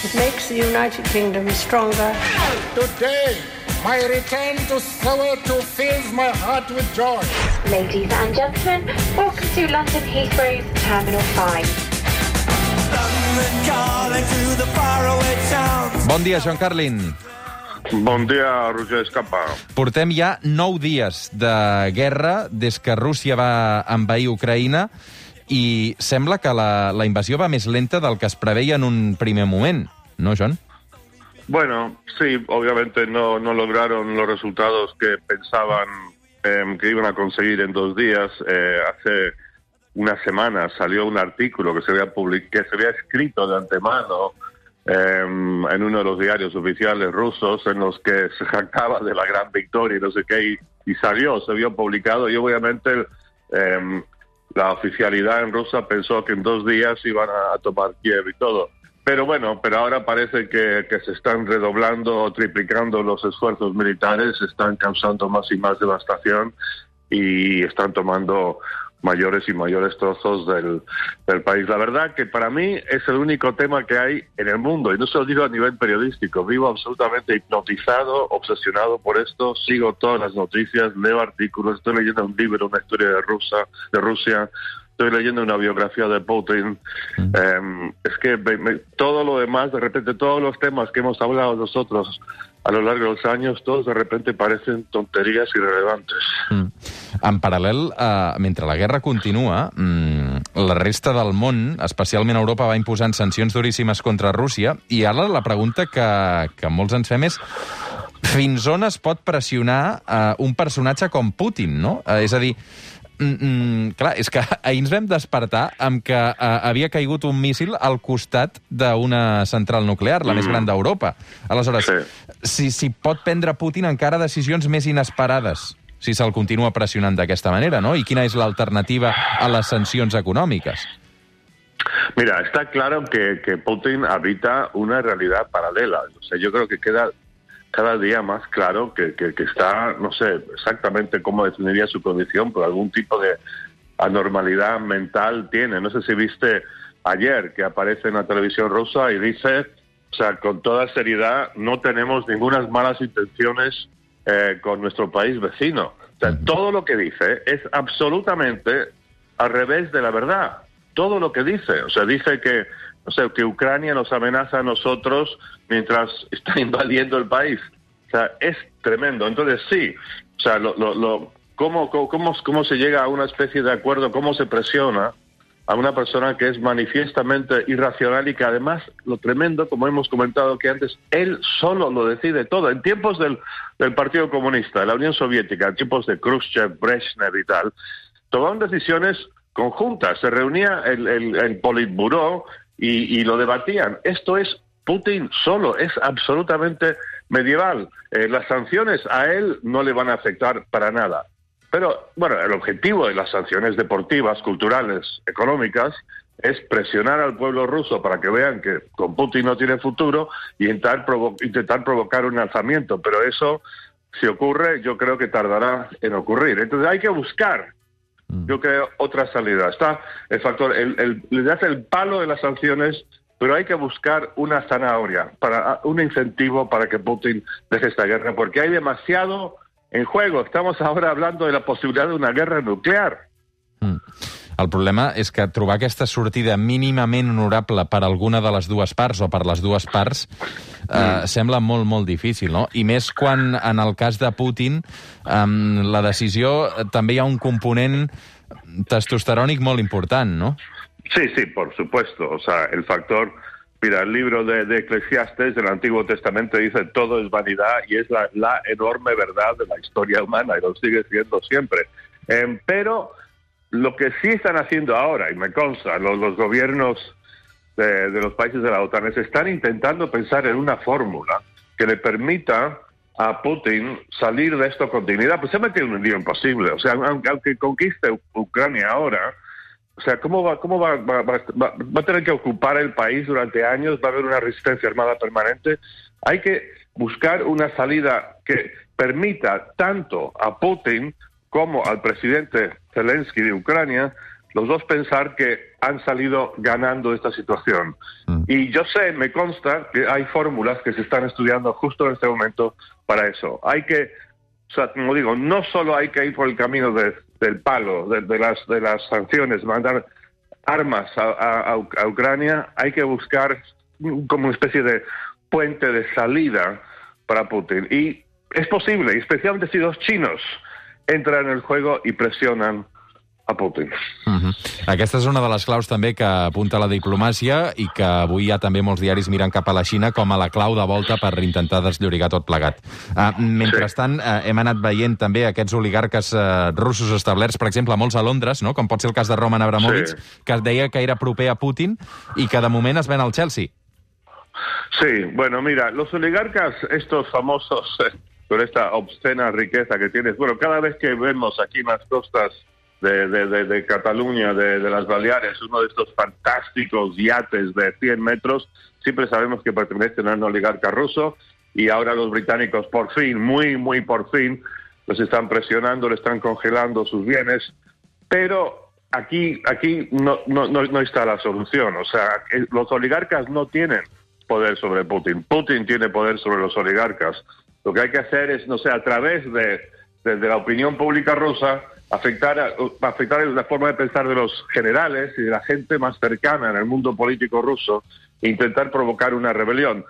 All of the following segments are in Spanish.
It makes the United Kingdom stronger. Today, my return to Soweto fills my heart with joy. Ladies and gentlemen, welcome to London Heathrow's Terminal 5. Bon dia, Joan Carlin. Bon dia, Roger Escapa. Portem ja nou dies de guerra des que Rússia va envair Ucraïna i sembla que la, la invasió va més lenta del que es preveia en un primer moment, no, John? Bueno, sí, obviamente no, no lograron los resultados que pensaban eh, que iban a conseguir en dos días. Eh, hace una semana salió un artículo que se había, public que se había escrito de antemano eh, en uno de los diarios oficiales rusos en los que se jactaba de la gran victoria y no sé qué, y, y salió, se vio publicado y obviamente eh, la oficialidad en Rusia pensó que en dos días iban a, tomar Kiev y todo. Pero bueno, pero ahora parece que, que, se están redoblando o triplicando los esfuerzos militares, están causando más y más devastación y están tomando mayores y mayores trozos del, del, país. La verdad que para mí es el único tema que hay en el mundo, y no se lo digo a nivel periodístico, vivo absolutamente hipnotizado, obsesionado por esto, sigo todas las noticias, leo artículos, estoy leyendo un libro, una historia de, Rusia, de Rusia, estoy leyendo una biografía de Putin. Eh, es que todo lo demás, de repente, todos los temas que hemos hablado nosotros a lo largo de los años, todos de repente parecen tonterías irrelevantes. Mm. En paral·lel, eh, mentre la guerra continua, mm, la resta del món, especialment Europa, va imposant sancions duríssimes contra Rússia, i ara la pregunta que, que molts ens fem és fins on es pot pressionar eh, un personatge com Putin, no? Eh, és a dir, Mm, mm, clar, és que ahir ens vam despertar amb que uh, havia caigut un míssil al costat d'una central nuclear, la mm. més gran d'Europa. Aleshores, sí. si, si pot prendre Putin encara decisions més inesperades si se'l continua pressionant d'aquesta manera, ¿no? I quina és l'alternativa a les sancions econòmiques? Mira, está claro que, que Putin habita una realidad paralela. O sea, yo creo que queda cada día más claro que, que, que, está, no sé exactamente cómo definiría su condición, pero algún tipo de anormalidad mental tiene. No sé si viste ayer que aparece en la televisión rusa y dice, o sea, con toda seriedad, no tenemos ninguna malas intenciones eh, con nuestro país vecino. O sea, todo lo que dice es absolutamente al revés de la verdad. Todo lo que dice. O sea, dice que o sea, que Ucrania nos amenaza a nosotros mientras está invadiendo el país. O sea, es tremendo. Entonces, sí, o sea, lo, lo, lo, ¿cómo, cómo, ¿cómo se llega a una especie de acuerdo? ¿Cómo se presiona a una persona que es manifiestamente irracional y que además, lo tremendo, como hemos comentado que antes, él solo lo decide todo. En tiempos del, del Partido Comunista, de la Unión Soviética, en tiempos de Khrushchev, Brezhnev y tal, tomaban decisiones conjuntas. Se reunía el, el, el Politburó y, y lo debatían. Esto es Putin solo, es absolutamente medieval. Eh, las sanciones a él no le van a afectar para nada. Pero, bueno, el objetivo de las sanciones deportivas, culturales, económicas, es presionar al pueblo ruso para que vean que con Putin no tiene futuro y intentar, provo intentar provocar un alzamiento. Pero eso, si ocurre, yo creo que tardará en ocurrir. Entonces hay que buscar yo creo, otra salida. Está el factor, el, el, le das el palo de las sanciones, pero hay que buscar una zanahoria, para, un incentivo para que Putin deje esta guerra, porque hay demasiado en juego. Estamos ahora hablando de la posibilidad de una guerra nuclear. Mm. El problema és que trobar aquesta sortida mínimament honorable per alguna de les dues parts o per les dues parts eh, mm. sembla molt, molt difícil, no? I més quan, en el cas de Putin, eh, la decisió també hi ha un component testosterònic molt important, no? Sí, sí, por supuesto. O sea, el factor... Mira, el libro de, de Eclesiastes del Antiguo Testamento dice todo es vanidad y es la, enorme verdad de la historia humana y lo sigue siendo siempre. Eh, pero Lo que sí están haciendo ahora, y me consta, los, los gobiernos de, de, los países de la OTAN, es están intentando pensar en una fórmula que le permita a Putin salir de esto con dignidad. Pues se ha metido en un lío imposible. O sea, aunque, aunque conquiste Ucrania ahora, o sea, ¿cómo, va, cómo va, va, va, va, a tener que ocupar el país durante años? ¿Va a haber una resistencia armada permanente? Hay que buscar una salida que permita tanto a Putin como al presidente Zelensky de Ucrania los dos pensar que han salido ganando esta situación. Mm. Y yo sé, me consta que hay fórmulas que se están estudiando justo en este momento para eso. Hay que, o sea, como digo, no solo hay que ir por el camino de- del palo, de, las, de las sanciones, mandar armas a, a- a Uc- a Ucrania, hay que buscar como una especie de puente de salida para Putin. Y es posible, especialmente si los chinos entran en el juego y presionan a Putin. Mhm. Aquesta és una de les claus també que apunta la diplomàcia i que avui hi ha també molts diaris mirant cap a la Xina com a la clau de volta per intentar desllorigar tot plegat. Uh, mentrestant, uh, hem anat veient també aquests oligarques uh, russos establerts, per exemple, molts a Londres, no? com pot ser el cas de Roman Abramovich, Sí. que es deia que era proper a Putin i que de moment es ven al Chelsea. Sí, bueno, mira, los oligarcas, estos famosos, eh, con esta obscena riqueza que tienes, bueno, cada vez que vemos aquí en las costas de, Cataluña, de, las Baleares, uno de estos fantásticos yates de 100 metros, siempre sabemos que pertenecen a un oligarca ruso y ahora los británicos por fin, muy, muy por fin, los están presionando, le están congelando sus bienes, pero aquí, aquí no, no, no, está la solución. O sea, los oligarcas no tienen poder sobre Putin. Putin tiene poder sobre los oligarcas. Lo que hay que hacer es, no sé, a través de, de- de la opinión pública rusa, afectar, a, afectar la forma de pensar de los generales y de la gente más cercana en el mundo político ruso e intentar provocar una rebelión.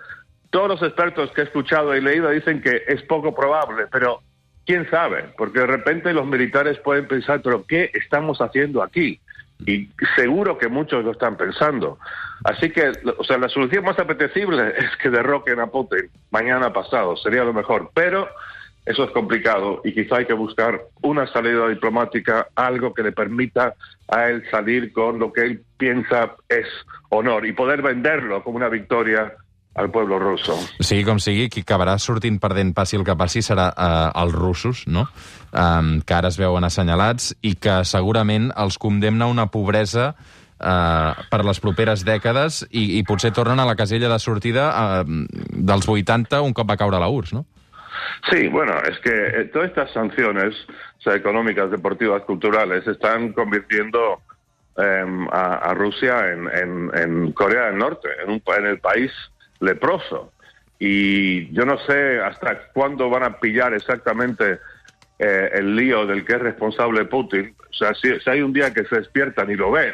Todos los expertos que he escuchado y leído dicen que es poco probable, pero quién sabe, porque de repente los militares pueden pensar, pero ¿qué estamos haciendo aquí? Y seguro que muchos lo están pensando. Así que, o sea, la solución más apetecible es que derroquen a Putin mañana pasado, sería lo mejor. Pero eso es complicado y quizá hay que buscar una salida diplomática, algo que le permita a él salir con lo que él piensa es honor y poder venderlo como una victoria al pueblo ruso. Sigui com sigui, qui acabarà sortint perdent passi el que passi serà eh, els russos, no? Um, que ara es veuen assenyalats i que segurament els condemna una pobresa eh, per les properes dècades i, i potser tornen a la casella de sortida eh, dels 80 un cop va caure la URSS, no? Sí, bueno, es que eh, todas estas sanciones económicas, deportivas, culturales, están convirtiendo em, a, Rusia en, en- Corea del Norte, en, un, en el país leproso. Y yo no sé hasta cuándo van a pillar exactamente eh, el lío del que es responsable Putin. O sea, si, hay un día que se despiertan y lo ven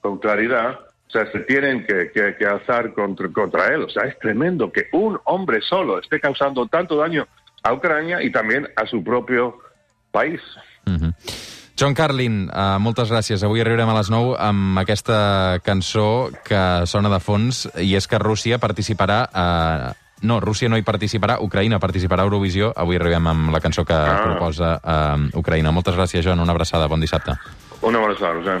con claridad, o sea, se tienen que, que- que alzar contra, contra él. O sea, es tremendo que un hombre solo esté causando tanto daño a Ucrania y también a su propio país. John Carlin, uh, moltes gràcies. Avui arribarem a les 9 amb aquesta cançó que sona de fons i és que Rússia participarà... Uh, no, Rússia no hi participarà, Ucraïna participarà a Eurovisió. Avui arribem amb la cançó que Ah. proposa uh, Ucraïna. Moltes gràcies, John. Una abraçada. Bon dissabte. Una buena tarde.